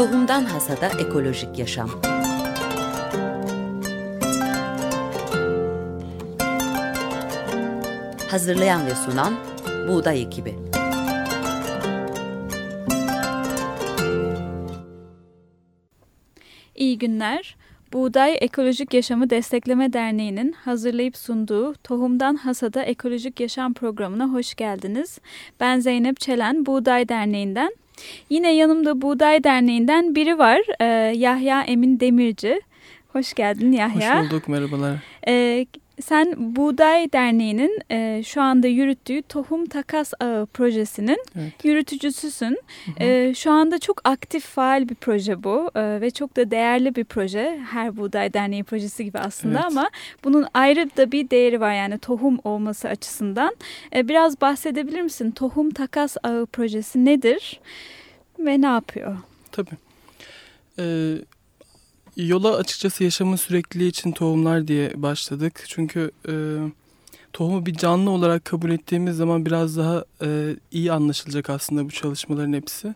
Tohumdan Hasada Ekolojik Yaşam Hazırlayan ve sunan Buğday Ekibi İyi günler. Buğday Ekolojik Yaşamı Destekleme Derneği'nin hazırlayıp sunduğu Tohumdan Hasada Ekolojik Yaşam programına hoş geldiniz. Ben Zeynep Çelen, Buğday Derneği'nden. Yine yanımda Buğday Derneği'nden biri var, ee, Yahya Emin Demirci. Hoş geldin Yahya. Hoş bulduk, merhabalar. Ee, sen Buğday Derneği'nin e, şu anda yürüttüğü Tohum Takas Ağı projesinin evet. yürütücüsüsün. Hı hı. E, şu anda çok aktif, faal bir proje bu e, ve çok da değerli bir proje. Her Buğday Derneği projesi gibi aslında evet. ama bunun ayrı da bir değeri var yani tohum olması açısından. E, biraz bahsedebilir misin? Tohum Takas Ağı projesi nedir ve ne yapıyor? Tabii. Ee, yola açıkçası yaşamın sürekliliği için tohumlar diye başladık. Çünkü e, tohumu bir canlı olarak kabul ettiğimiz zaman biraz daha e, iyi anlaşılacak aslında bu çalışmaların hepsi.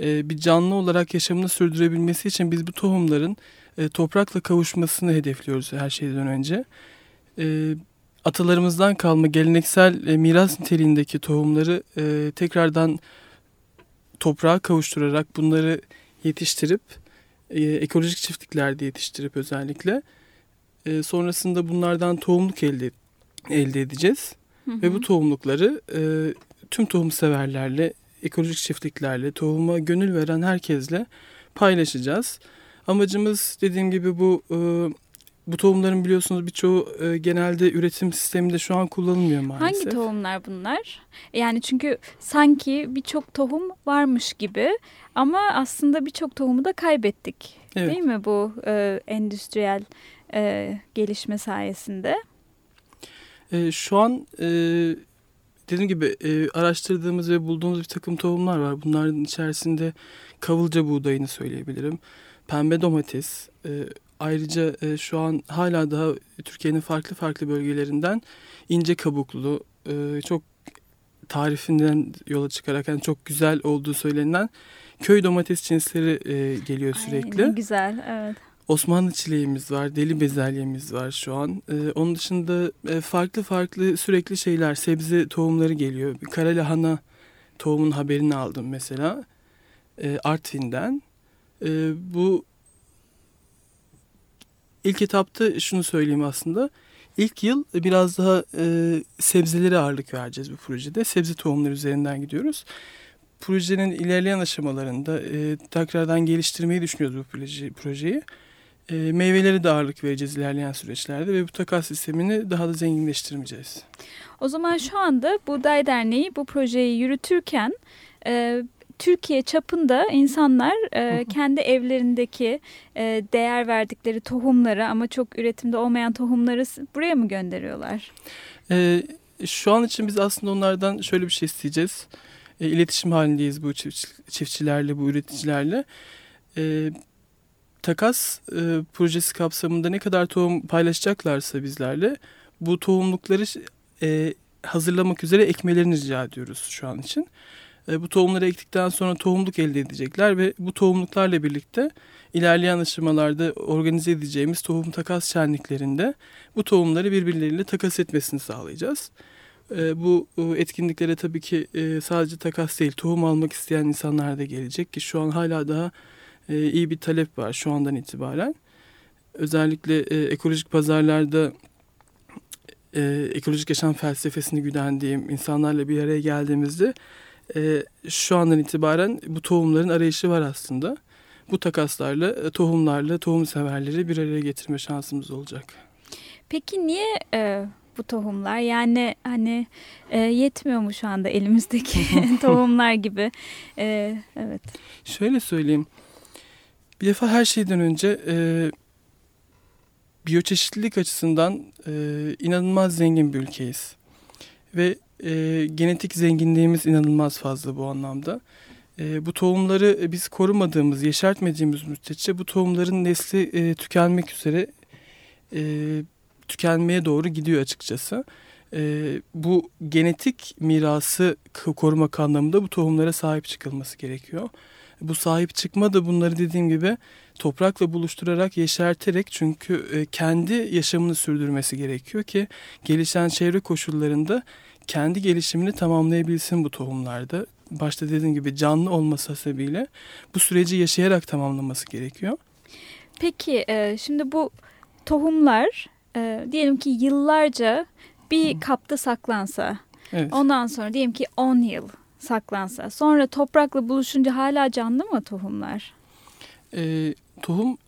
E, bir canlı olarak yaşamını sürdürebilmesi için biz bu tohumların e, toprakla kavuşmasını hedefliyoruz her şeyden önce. E, atalarımızdan kalma geleneksel e, miras niteliğindeki tohumları e, tekrardan toprağa kavuşturarak bunları yetiştirip e, ekolojik çiftliklerde yetiştirip özellikle e, sonrasında bunlardan tohumluk elde elde edeceğiz. Hı hı. Ve bu tohumlukları e, tüm tohum severlerle, ekolojik çiftliklerle, tohuma gönül veren herkesle paylaşacağız. Amacımız dediğim gibi bu e, bu tohumların biliyorsunuz birçoğu e, genelde üretim sisteminde şu an kullanılmıyor maalesef. Hangi tohumlar bunlar? Yani çünkü sanki birçok tohum varmış gibi ama aslında birçok tohumu da kaybettik. Evet. Değil mi bu e, endüstriyel e, gelişme sayesinde? E, şu an e, dediğim gibi e, araştırdığımız ve bulduğumuz bir takım tohumlar var. Bunların içerisinde kavılca buğdayını söyleyebilirim. Pembe domates, e, Ayrıca e, şu an hala daha Türkiye'nin farklı farklı bölgelerinden ince kabuklu, e, çok tarifinden yola çıkarak yani çok güzel olduğu söylenen köy domates cinsleri e, geliyor sürekli. Ay, güzel, evet. Osmanlı çileğimiz var, deli bezelyemiz var şu an. Ee, onun dışında e, farklı farklı sürekli şeyler, sebze tohumları geliyor. Kara lahana tohumun haberini aldım mesela e, Artvin'den. E, bu İlk etapta şunu söyleyeyim aslında. İlk yıl biraz daha e, sebzelere ağırlık vereceğiz bu projede. Sebze tohumları üzerinden gidiyoruz. Projenin ilerleyen aşamalarında e, tekrardan geliştirmeyi düşünüyoruz bu proje, projeyi. E, meyvelere de ağırlık vereceğiz ilerleyen süreçlerde ve bu takas sistemini daha da zenginleştirmeyeceğiz. O zaman şu anda Buğday Derneği bu projeyi yürütürken e, Türkiye çapında insanlar e, kendi evlerindeki e, değer verdikleri tohumları ama çok üretimde olmayan tohumları buraya mı gönderiyorlar? E, şu an için biz aslında onlardan şöyle bir şey isteyeceğiz. E, iletişim halindeyiz bu çiftçilerle, bu üreticilerle. E, takas e, projesi kapsamında ne kadar tohum paylaşacaklarsa bizlerle bu tohumlukları e, hazırlamak üzere ekmelerini rica ediyoruz şu an için. E, bu tohumları ektikten sonra tohumluk elde edecekler ve bu tohumluklarla birlikte ilerleyen aşamalarda organize edeceğimiz tohum takas şenliklerinde bu tohumları birbirleriyle takas etmesini sağlayacağız. E, bu etkinliklere tabii ki e, sadece takas değil tohum almak isteyen insanlar da gelecek ki şu an hala daha iyi bir talep var şu andan itibaren. Özellikle ekolojik pazarlarda ekolojik yaşam felsefesini güdendiğim insanlarla bir araya geldiğimizde e, şu andan itibaren bu tohumların arayışı var aslında. Bu takaslarla, e, tohumlarla, tohum severleri bir araya getirme şansımız olacak. Peki niye e, bu tohumlar? Yani hani e, yetmiyor mu şu anda elimizdeki tohumlar gibi? E, evet. Şöyle söyleyeyim. Bir defa her şeyden önce e, biyoçeşitlilik açısından e, inanılmaz zengin bir ülkeyiz. Ve e, genetik zenginliğimiz inanılmaz fazla bu anlamda. E, bu tohumları biz korumadığımız, yeşertmediğimiz müddetçe bu tohumların nesli e, tükenmek üzere e, tükenmeye doğru gidiyor açıkçası. e, bu genetik mirası korumak anlamında bu tohumlara sahip çıkılması gerekiyor. Bu sahip çıkma da bunları dediğim gibi toprakla buluşturarak yeşerterek çünkü e, kendi yaşamını sürdürmesi gerekiyor ki gelişen çevre koşullarında kendi gelişimini tamamlayabilsin bu tohumlarda. Başta dediğim gibi canlı olması hasebiyle bu süreci yaşayarak tamamlaması gerekiyor. Peki e, şimdi bu tohumlar e, diyelim ki yıllarca bir kapta saklansa evet. ondan sonra diyelim ki 10 yıl saklansa sonra toprakla buluşunca hala canlı mı tohumlar? E, tohum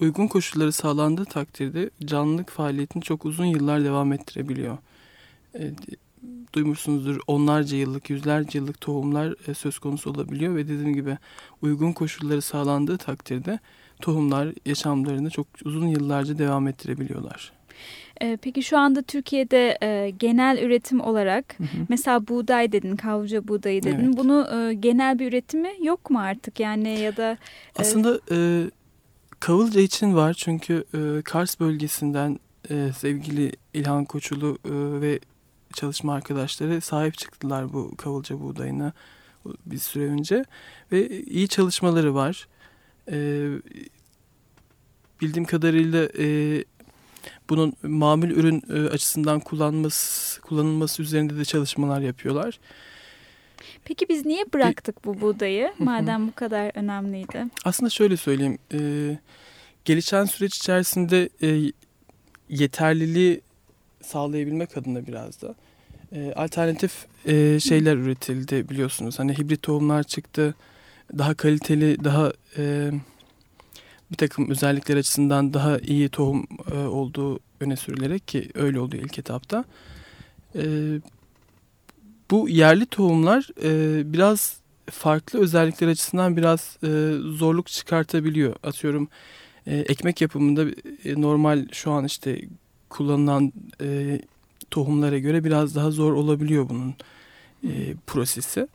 uygun koşulları sağlandığı takdirde canlılık faaliyetini çok uzun yıllar devam ettirebiliyor. E, duymuşsunuzdur onlarca yıllık, yüzlerce yıllık tohumlar e, söz konusu olabiliyor ve dediğim gibi uygun koşulları sağlandığı takdirde tohumlar yaşamlarını çok uzun yıllarca devam ettirebiliyorlar. E, peki şu anda Türkiye'de e, genel üretim olarak hı hı. mesela buğday dedin, kavca buğdayı dedin. Evet. Bunu e, genel bir üretimi yok mu artık yani ya da? E... Aslında e, Kavılca için var çünkü e, Kars bölgesinden e, sevgili İlhan Koçulu e, ve çalışma arkadaşları sahip çıktılar bu kavulca buğdayına bir süre önce ve iyi çalışmaları var. E, bildiğim kadarıyla e, bunun mamül ürün e, açısından kullanması kullanılması üzerinde de çalışmalar yapıyorlar. Peki biz niye bıraktık bu buğdayı madem bu kadar önemliydi? Aslında şöyle söyleyeyim. E, gelişen süreç içerisinde e, yeterliliği sağlayabilmek adına biraz da e, alternatif e, şeyler üretildi biliyorsunuz. Hani hibrit tohumlar çıktı. Daha kaliteli, daha e, bir takım özellikler açısından daha iyi tohum e, olduğu öne sürülerek ki öyle oldu ilk etapta. E, bu yerli tohumlar e, biraz farklı özellikler açısından biraz e, zorluk çıkartabiliyor. Atıyorum e, ekmek yapımında e, normal şu an işte kullanılan e, tohumlara göre biraz daha zor olabiliyor bunun e, prosesi.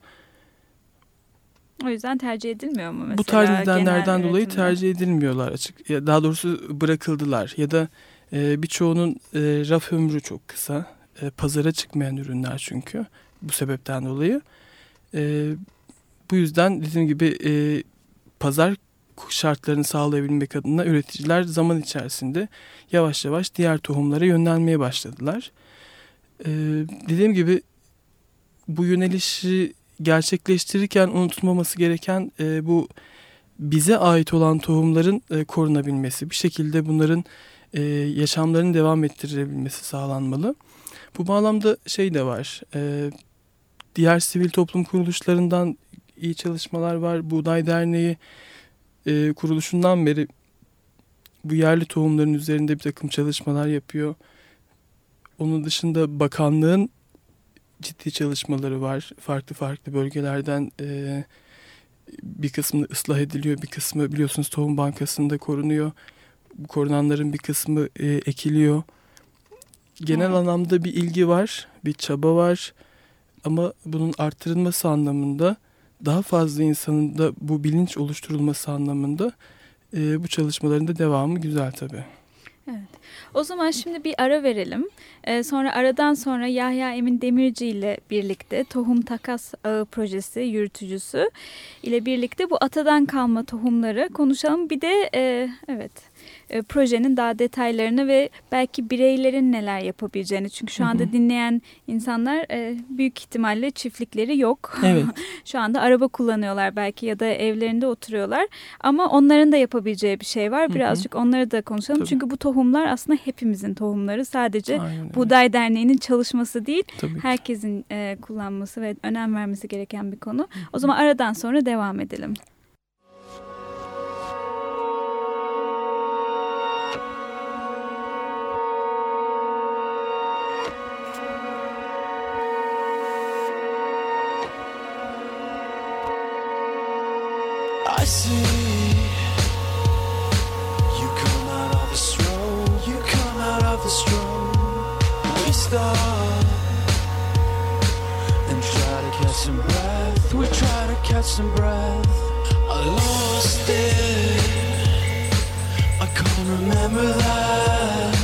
O yüzden tercih edilmiyor mu mesela? Bu tarz nedenlerden dolayı üretimde? tercih edilmiyorlar açık. Ya daha doğrusu bırakıldılar ya da e, birçoğunun e, raf ömrü çok kısa. E, pazara çıkmayan ürünler çünkü bu sebepten dolayı. E, bu yüzden dediğim gibi e, pazar şartlarını sağlayabilmek adına üreticiler zaman içerisinde yavaş yavaş diğer tohumlara yönlenmeye başladılar. Ee, dediğim gibi bu yönelişi gerçekleştirirken unutulmaması gereken e, bu bize ait olan tohumların e, korunabilmesi. Bir şekilde bunların e, yaşamlarını devam ettirebilmesi sağlanmalı. Bu bağlamda şey de var. E, diğer sivil toplum kuruluşlarından iyi çalışmalar var. Buğday Derneği e, kuruluşundan beri bu yerli tohumların üzerinde bir takım çalışmalar yapıyor. Onun dışında bakanlığın ciddi çalışmaları var. Farklı farklı bölgelerden e, bir kısmı ıslah ediliyor, bir kısmı biliyorsunuz tohum bankasında korunuyor. Bu korunanların bir kısmı e, ekiliyor. Genel hmm. anlamda bir ilgi var, bir çaba var. Ama bunun arttırılması anlamında daha fazla insanın da bu bilinç oluşturulması anlamında e, bu çalışmaların da devamı güzel tabii. Evet. O zaman şimdi bir ara verelim. Ee, sonra aradan sonra Yahya Emin Demirci ile birlikte Tohum Takas Ağı Projesi yürütücüsü ile birlikte bu atadan kalma tohumları konuşalım. Bir de e, evet e, projenin daha detaylarını ve belki bireylerin neler yapabileceğini. Çünkü şu anda hı hı. dinleyen insanlar e, büyük ihtimalle çiftlikleri yok. Evet. şu anda araba kullanıyorlar belki ya da evlerinde oturuyorlar. Ama onların da yapabileceği bir şey var. Birazcık hı hı. onları da konuşalım. Tabii. Çünkü bu tohumlar aslında hepimizin tohumları. Sadece Aynen. Buğday Derneği'nin çalışması değil. Tabii herkesin e, kullanması ve önem vermesi gereken bir konu. O zaman aradan sonra devam edelim. And try to catch some breath. We try to catch some breath. I lost it. I can't remember that.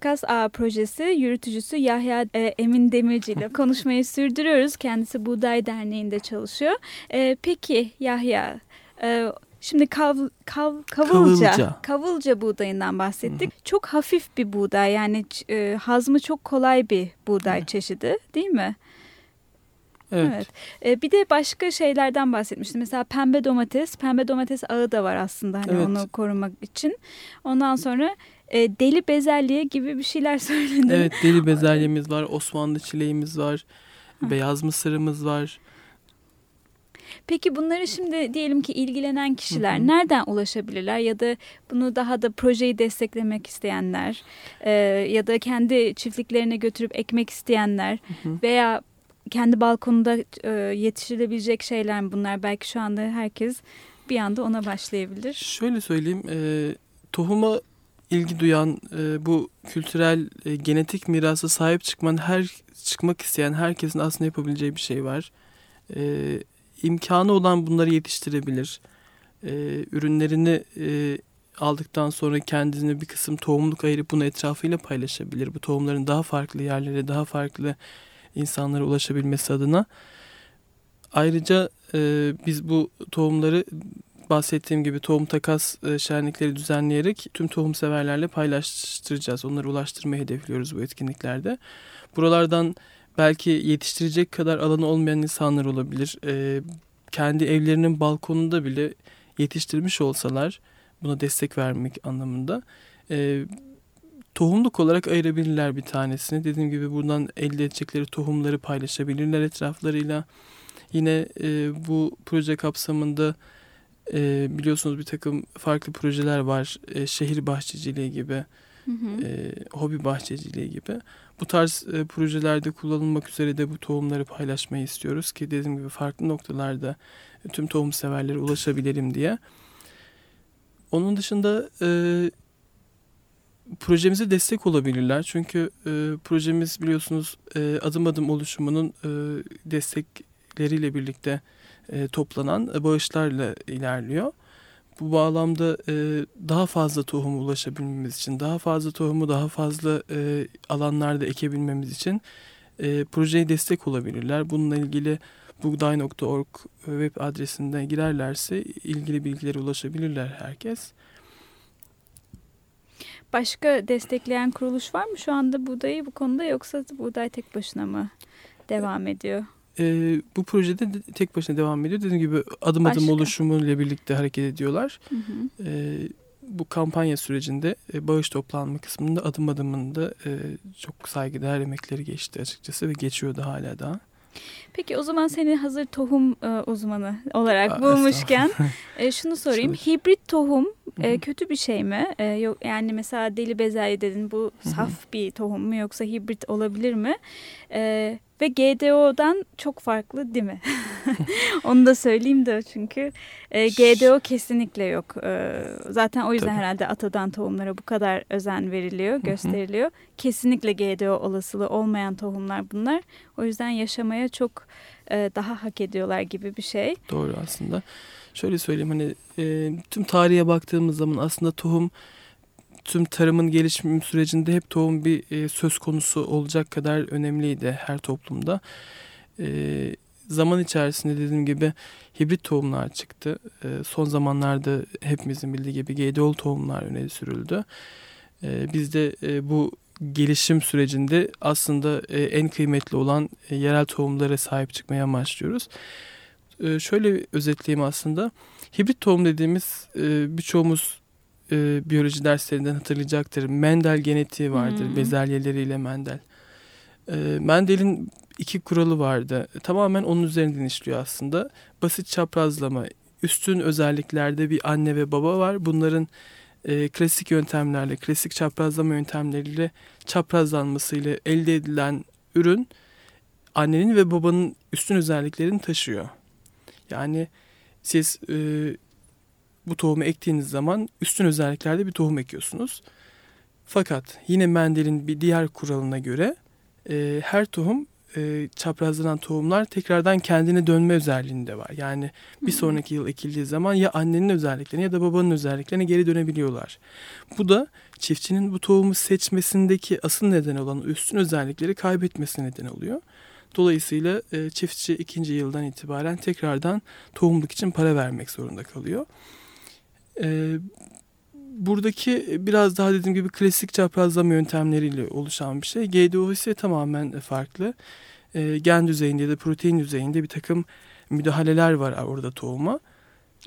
Takas Ağa projesi yürütücüsü Yahya e, Emin Demirci ile konuşmayı sürdürüyoruz. Kendisi Buğday Derneği'nde çalışıyor. E, peki Yahya, e, şimdi kav, kav, kavılca, kavılca, kavılca buğdayından bahsettik. Hı. Çok hafif bir buğday yani e, hazmı çok kolay bir buğday Hı. çeşidi değil mi? Evet. evet. Ee, bir de başka şeylerden bahsetmiştim. Mesela pembe domates, pembe domates ağı da var aslında hani evet. onu korumak için. Ondan sonra e, deli bezelye gibi bir şeyler söyledin. Evet deli bezelyemiz var, Osmanlı çileğimiz var, ha. beyaz mısırımız var. Peki bunları şimdi diyelim ki ilgilenen kişiler hı hı. nereden ulaşabilirler ya da bunu daha da projeyi desteklemek isteyenler e, ya da kendi çiftliklerine götürüp ekmek isteyenler hı hı. veya kendi balkonunda e, yetiştirilebilecek şeyler bunlar? Belki şu anda herkes bir anda ona başlayabilir. Şöyle söyleyeyim, e, tohuma ilgi duyan, e, bu kültürel e, genetik mirası sahip çıkman her çıkmak isteyen herkesin aslında yapabileceği bir şey var. E, imkanı olan bunları yetiştirebilir. E, ürünlerini e, aldıktan sonra kendine bir kısım tohumluk ayırıp bunu etrafıyla paylaşabilir. Bu tohumların daha farklı yerlere, daha farklı insanlara ulaşabilmesi adına. Ayrıca e, biz bu tohumları bahsettiğim gibi tohum takas e, şenlikleri düzenleyerek tüm tohum severlerle paylaştıracağız. Onları ulaştırmayı hedefliyoruz bu etkinliklerde. Buralardan belki yetiştirecek kadar alanı olmayan insanlar olabilir. E, kendi evlerinin balkonunda bile yetiştirmiş olsalar buna destek vermek anlamında e, tohumluk olarak ayırabilirler bir tanesini. Dediğim gibi buradan elde edecekleri tohumları paylaşabilirler etraflarıyla. Yine e, bu proje kapsamında e, biliyorsunuz bir takım farklı projeler var. E, şehir bahçeciliği gibi, hı hı. E, hobi bahçeciliği gibi. Bu tarz e, projelerde kullanılmak üzere de bu tohumları paylaşmayı istiyoruz ki dediğim gibi farklı noktalarda tüm tohum severlere ulaşabilelim diye. Onun dışında e, projemize destek olabilirler. Çünkü e, projemiz biliyorsunuz e, adım adım oluşumunun e, destekleriyle birlikte e, toplanan bağışlarla ilerliyor. Bu bağlamda e, daha fazla tohumu ulaşabilmemiz için, daha fazla tohumu daha fazla e, alanlarda ekebilmemiz için e, projeye destek olabilirler. Bununla ilgili buğday.org web adresinde girerlerse ilgili bilgilere ulaşabilirler herkes. Başka destekleyen kuruluş var mı şu anda buğdayı bu konuda yoksa buğday tek başına mı devam ediyor? E, bu projede de tek başına devam ediyor. Dediğim gibi adım Başka. adım oluşumu ile birlikte hareket ediyorlar. Hı hı. E, bu kampanya sürecinde e, bağış toplanma kısmında adım adımında e, çok saygıdeğer emekleri geçti açıkçası ve geçiyor da hala daha. Peki o zaman seni hazır tohum e, uzmanı olarak Aa, bulmuşken e, şunu sorayım. Hibrit tohum e, kötü bir şey mi? E, yok yani mesela deli bezelye dedin bu saf bir tohum mu yoksa hibrit olabilir mi? E, ve GDO'dan çok farklı değil mi? Onu da söyleyeyim de çünkü e, GDO kesinlikle yok. E, zaten o yüzden Tabii. herhalde atadan tohumlara bu kadar özen veriliyor, gösteriliyor. Kesinlikle GDO olasılığı olmayan tohumlar bunlar. O yüzden yaşamaya çok e, daha hak ediyorlar gibi bir şey. Doğru aslında. Şöyle söyleyeyim hani e, tüm tarihe baktığımız zaman aslında tohum tüm tarımın gelişim sürecinde hep tohum bir e, söz konusu olacak kadar önemliydi her toplumda. E, zaman içerisinde dediğim gibi hibrit tohumlar çıktı. E, son zamanlarda hepimizin bildiği gibi GDO'lu tohumlar öne sürüldü. E, biz de e, bu gelişim sürecinde aslında e, en kıymetli olan e, yerel tohumlara sahip çıkmaya başlıyoruz. E, şöyle özetleyeyim aslında. Hibrit tohum dediğimiz e, birçoğumuz e, biyoloji derslerinden hatırlayacaktır. Mendel genetiği vardır. Hmm. Bezelyeleriyle Mendel. E, Mendel'in iki kuralı vardı. Tamamen onun üzerinden işliyor aslında. Basit çaprazlama. Üstün özelliklerde bir anne ve baba var. Bunların e, klasik yöntemlerle, klasik çaprazlama yöntemleriyle çaprazlanmasıyla elde edilen ürün annenin ve babanın üstün özelliklerini taşıyor. Yani siz e, bu tohumu ektiğiniz zaman üstün özelliklerde bir tohum ekiyorsunuz. Fakat yine Mendel'in bir diğer kuralına göre e, her tohum e, çaprazlanan tohumlar tekrardan kendine dönme özelliğinde var. Yani bir sonraki yıl ekildiği zaman ya annenin özelliklerine ya da babanın özelliklerine geri dönebiliyorlar. Bu da çiftçinin bu tohumu seçmesindeki asıl neden olan üstün özellikleri kaybetmesi neden oluyor. Dolayısıyla e, çiftçi ikinci yıldan itibaren tekrardan tohumluk için para vermek zorunda kalıyor. E, buradaki biraz daha dediğim gibi klasik çaprazlama yöntemleriyle oluşan bir şey. GDO ise tamamen farklı. E, gen düzeyinde ya da protein düzeyinde bir takım müdahaleler var orada tohuma.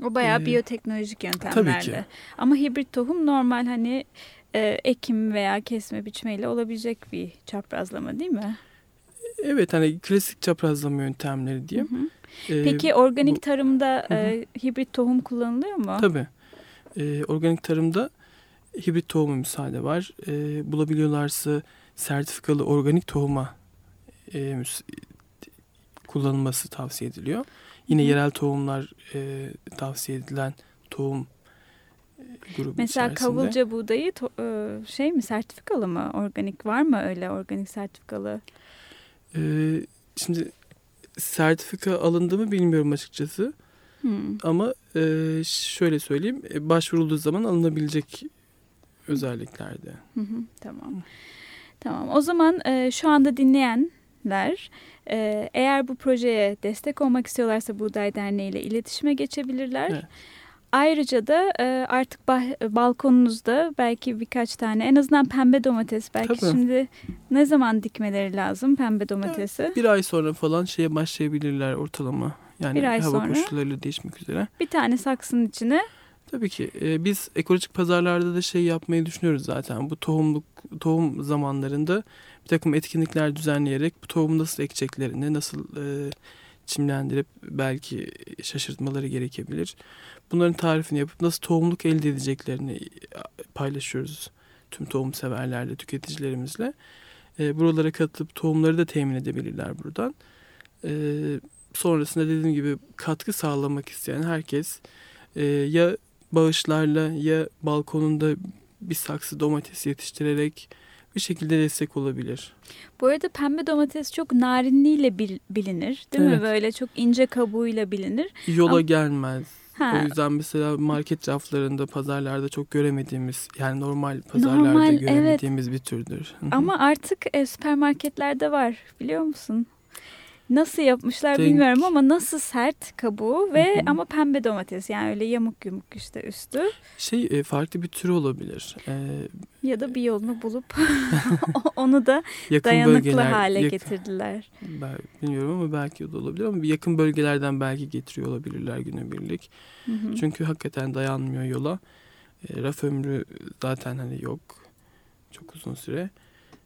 O bayağı ee, biyoteknolojik yöntemlerle. Tabii ki. Ama hibrit tohum normal hani e, ekim veya kesme biçmeyle olabilecek bir çaprazlama değil mi? Evet hani klasik çaprazlama yöntemleri diyeyim. Hı hı. Ee, Peki organik bu, tarımda hı hı. E, hibrit tohum kullanılıyor mu? Tabii. E, organik tarımda hibrit tohumu müsaade var. E, bulabiliyorlarsa sertifikalı organik tohuma e, kullanılması tavsiye ediliyor. Yine hı. yerel tohumlar e, tavsiye edilen tohum e, grubu Mesela içerisinde. kavulca buğdayı e, şey mi sertifikalı mı? Organik var mı öyle organik sertifikalı? Ee, şimdi sertifika alındı mı bilmiyorum açıkçası. Hmm. Ama e, şöyle söyleyeyim, e, başvurulduğu zaman alınabilecek özelliklerde. Hı hı, tamam. Tamam. O zaman e, şu anda dinleyenler e, eğer bu projeye destek olmak istiyorlarsa Buğday Derneği ile iletişime geçebilirler. Evet. Ayrıca da e, artık bah, balkonunuzda belki birkaç tane en azından pembe domates belki Tabii. şimdi ne zaman dikmeleri lazım pembe domatesi? Bir ay sonra falan şeye başlayabilirler ortalama. Yani bir ay hava sonra, koşullarıyla değişmek üzere. Bir tane saksının içine. Tabii ki e, biz ekolojik pazarlarda da şey yapmayı düşünüyoruz zaten. Bu tohumluk tohum zamanlarında bir takım etkinlikler düzenleyerek bu tohumu nasıl ekeceklerini, nasıl e, çimlendirip belki şaşırtmaları gerekebilir. Bunların tarifini yapıp nasıl tohumluk elde edeceklerini paylaşıyoruz tüm tohum severlerle, tüketicilerimizle. E, buralara katılıp tohumları da temin edebilirler buradan. E, sonrasında dediğim gibi katkı sağlamak isteyen herkes e, ya bağışlarla ya balkonunda bir saksı domates yetiştirerek bir şekilde destek olabilir. Bu arada pembe domates çok narinliğiyle bilinir değil evet. mi? Böyle çok ince kabuğuyla bilinir. Yola Ama... gelmez. Ha. O yüzden mesela market raflarında, pazarlarda çok göremediğimiz, yani normal pazarlarda normal, göremediğimiz evet. bir türdür. Ama artık e, süpermarketlerde var biliyor musun? Nasıl yapmışlar Denk. bilmiyorum ama nasıl sert kabuğu ve Hı-hı. ama pembe domates yani öyle yamuk yumuk işte üstü. Şey e, farklı bir türü olabilir. Ee, ya da bir yolunu bulup onu da dayanıklı bölgeler, hale yakın, getirdiler. Ben bilmiyorum ama belki da olabilir ama yakın bölgelerden belki getiriyor olabilirler günübirlik. Hı-hı. Çünkü hakikaten dayanmıyor yola. E, raf ömrü zaten hani yok. Çok uzun süre.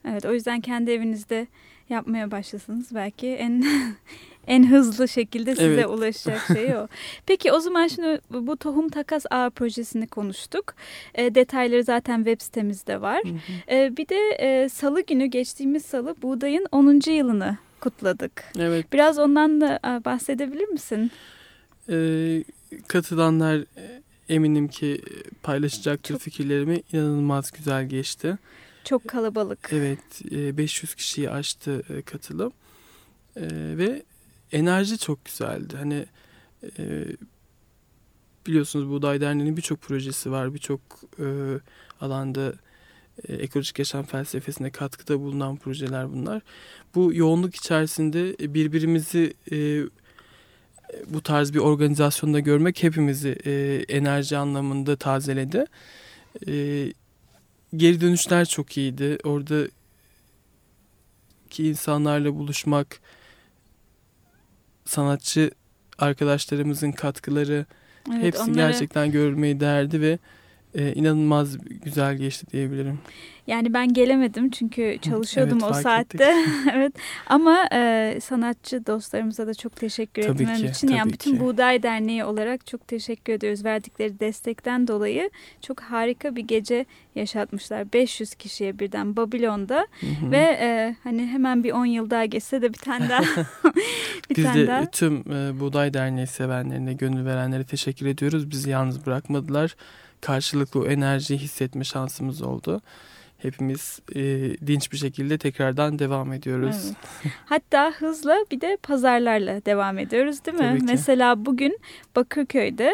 Evet o yüzden kendi evinizde yapmaya başlasanız belki en en hızlı şekilde size Evet. ulaşacak şey o. Peki o zaman şimdi bu tohum takas ağı projesini konuştuk. E, detayları zaten web sitemizde var. Hı hı. E, bir de e, salı günü geçtiğimiz salı buğdayın 10. yılını kutladık. Evet. Biraz ondan da e, bahsedebilir misin? Ee, katılanlar e, eminim ki paylaşacaktır Çok- fikirlerimi. İnanılmaz güzel geçti. Çok kalabalık. Evet, e, 500 kişiyi aştı e, katılım E, ve enerji çok güzeldi. Hani e, biliyorsunuz Buğday Derneği'nin birçok projesi var, birçok e, alanda e, ekolojik yaşam felsefesine katkıda bulunan projeler bunlar. Bu yoğunluk içerisinde birbirimizi e, bu tarz bir organizasyonda görmek hepimizi e, enerji anlamında tazeledi. E, geri dönüşler çok iyiydi. Orada ki insanlarla buluşmak, sanatçı arkadaşlarımızın katkıları Evet, hepsi onları- gerçekten görülmeyi değerdi ve e, inanılmaz güzel geçti diyebilirim. Yani ben gelemedim çünkü çalışıyordum evet, o saatte. evet. Ama e, sanatçı dostlarımıza da çok teşekkür Tabii etmem ki, için yani tabii bütün ki. Buğday Derneği olarak çok teşekkür ediyoruz verdikleri destekten dolayı. Çok harika bir gece yaşatmışlar 500 kişiye birden Babilon'da Hı hı. ve e, hani hemen bir 10 yıl daha geçse de bir tane daha bir Biz tane de daha. tüm e, Buğday Derneği sevenlerine, gönül verenlere teşekkür ediyoruz. Bizi yalnız bırakmadılar. Karşılıklı o enerjiyi hissetme şansımız oldu. Hepimiz e, dinç bir şekilde tekrardan devam ediyoruz. Evet. Hatta hızla bir de pazarlarla devam ediyoruz değil mi? Mesela bugün Bakırköy'de,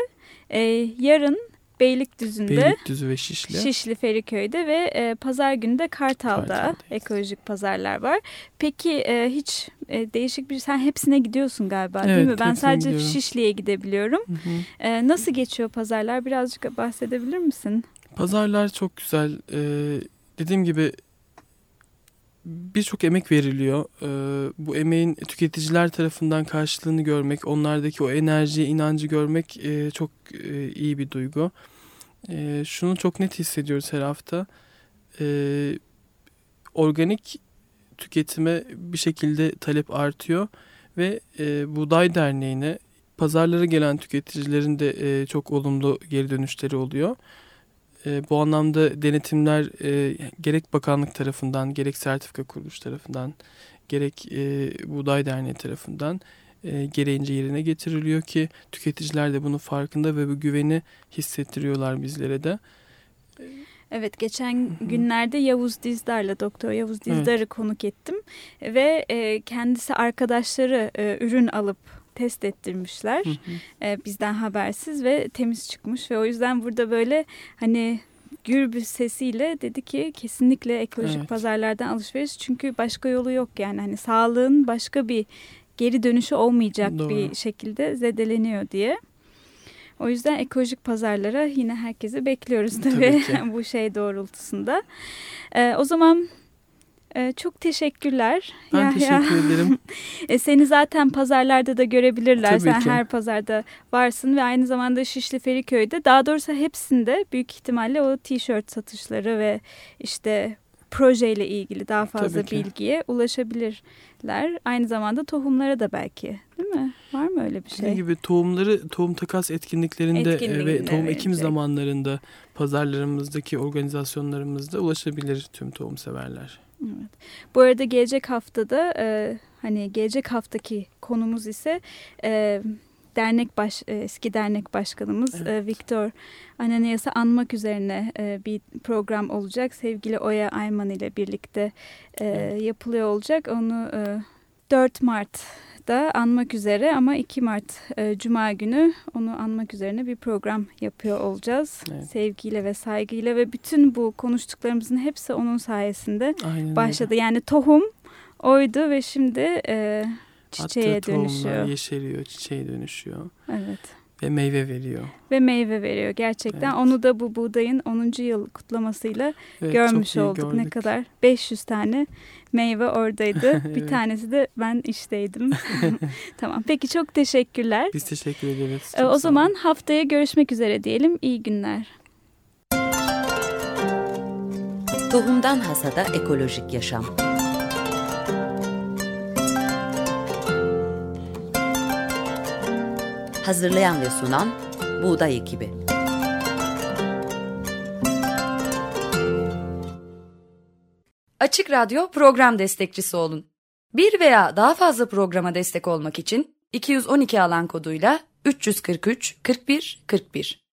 e, yarın Beylikdüzü'nde, Beylikdüzü ve Şişli. Şişli Feriköy'de ve e, pazar günü de Kartal'da Kartal'dayız. ekolojik pazarlar var. Peki e, hiç e, değişik bir sen hepsine gidiyorsun galiba değil Evet, mi? Ben sadece gidiyorum. Şişli'ye gidebiliyorum. Hı hı. E, nasıl geçiyor pazarlar? Birazcık bahsedebilir misin? Pazarlar çok güzel. Ee, dediğim gibi birçok emek veriliyor. Ee, bu emeğin tüketiciler tarafından karşılığını görmek, onlardaki o enerjiyi, inancı görmek e, çok e, iyi bir duygu. E, şunu çok net hissediyoruz her hafta. E, organik tüketime bir şekilde talep artıyor ve e, Buğday Derneği'ne pazarlara gelen tüketicilerin de e, çok olumlu geri dönüşleri oluyor. E, bu anlamda denetimler e, gerek bakanlık tarafından, gerek sertifika kuruluş tarafından, gerek e, Buğday Derneği tarafından e, gereğince yerine getiriliyor ki tüketiciler de bunun farkında ve bu güveni hissettiriyorlar bizlere de. Evet geçen günlerde Yavuz Dizdar'la Doktor Yavuz Dizdar'ı konuk ettim ve e, kendisi arkadaşları e, ürün alıp test ettirmişler Hı hı. e, bizden habersiz ve temiz çıkmış ve o yüzden burada böyle hani gür bir sesiyle dedi ki kesinlikle ekolojik Evet. pazarlardan alışveriş çünkü başka yolu yok yani hani sağlığın başka bir geri dönüşü olmayacak Doğru. bir şekilde zedeleniyor diye. O yüzden ekolojik pazarlara yine herkesi bekliyoruz tabii, Tabii bu şey doğrultusunda. Ee, o zaman e, çok teşekkürler. Ben Yahya. teşekkür ederim. E, seni zaten pazarlarda da görebilirler. Tabii Sen ki. her pazarda varsın ve aynı zamanda Şişli Feriköy'de daha doğrusu hepsinde büyük ihtimalle o tişört satışları ve işte projeyle ilgili daha fazla bilgiye ulaşabilirler. Aynı zamanda tohumlara da belki değil mi? Var mı öyle bir Dediğim şey? gibi tohumları tohum takas etkinliklerinde e, Etkinliğinde ve tohum ekim verecek. zamanlarında pazarlarımızdaki organizasyonlarımızda ulaşabilir tüm tohum severler. Evet. Bu arada gelecek haftada e, hani gelecek haftaki konumuz ise e, dernek baş e, eski dernek başkanımız e, Viktor Ananias'ı anmak üzerine e, bir program olacak. Sevgili Oya Ayman ile birlikte Evet. yapılıyor olacak. Onu e, 4 Mart'ta anmak üzere ama 2 Mart e, Cuma günü onu anmak üzerine bir program yapıyor olacağız. Evet. Sevgiyle ve saygıyla ve bütün bu konuştuklarımızın hepsi onun sayesinde Aynen öyle. başladı. Yani tohum oydu ve şimdi e, çiçeğe Attığı dönüşüyor. yeşeriyor, çiçeğe dönüşüyor Evet. ve meyve veriyor. Ve meyve veriyor gerçekten. Evet. Onu da bu buğdayın 10. yıl kutlamasıyla Evet, görmüş olduk. Ne gördük. kadar 500 tane meyve oradaydı. Bir Evet. tanesi de ben işteydim. tamam. Peki çok teşekkürler. Biz teşekkür ederiz. E, Çok o zaman haftaya görüşmek üzere diyelim. İyi günler. Tohumdan Hasada Ekolojik Yaşam Hazırlayan ve sunan Buğday Ekibi. Açık Radyo program destekçisi olun. Bir veya daha fazla programa destek olmak için 212 alan koduyla 343 41 41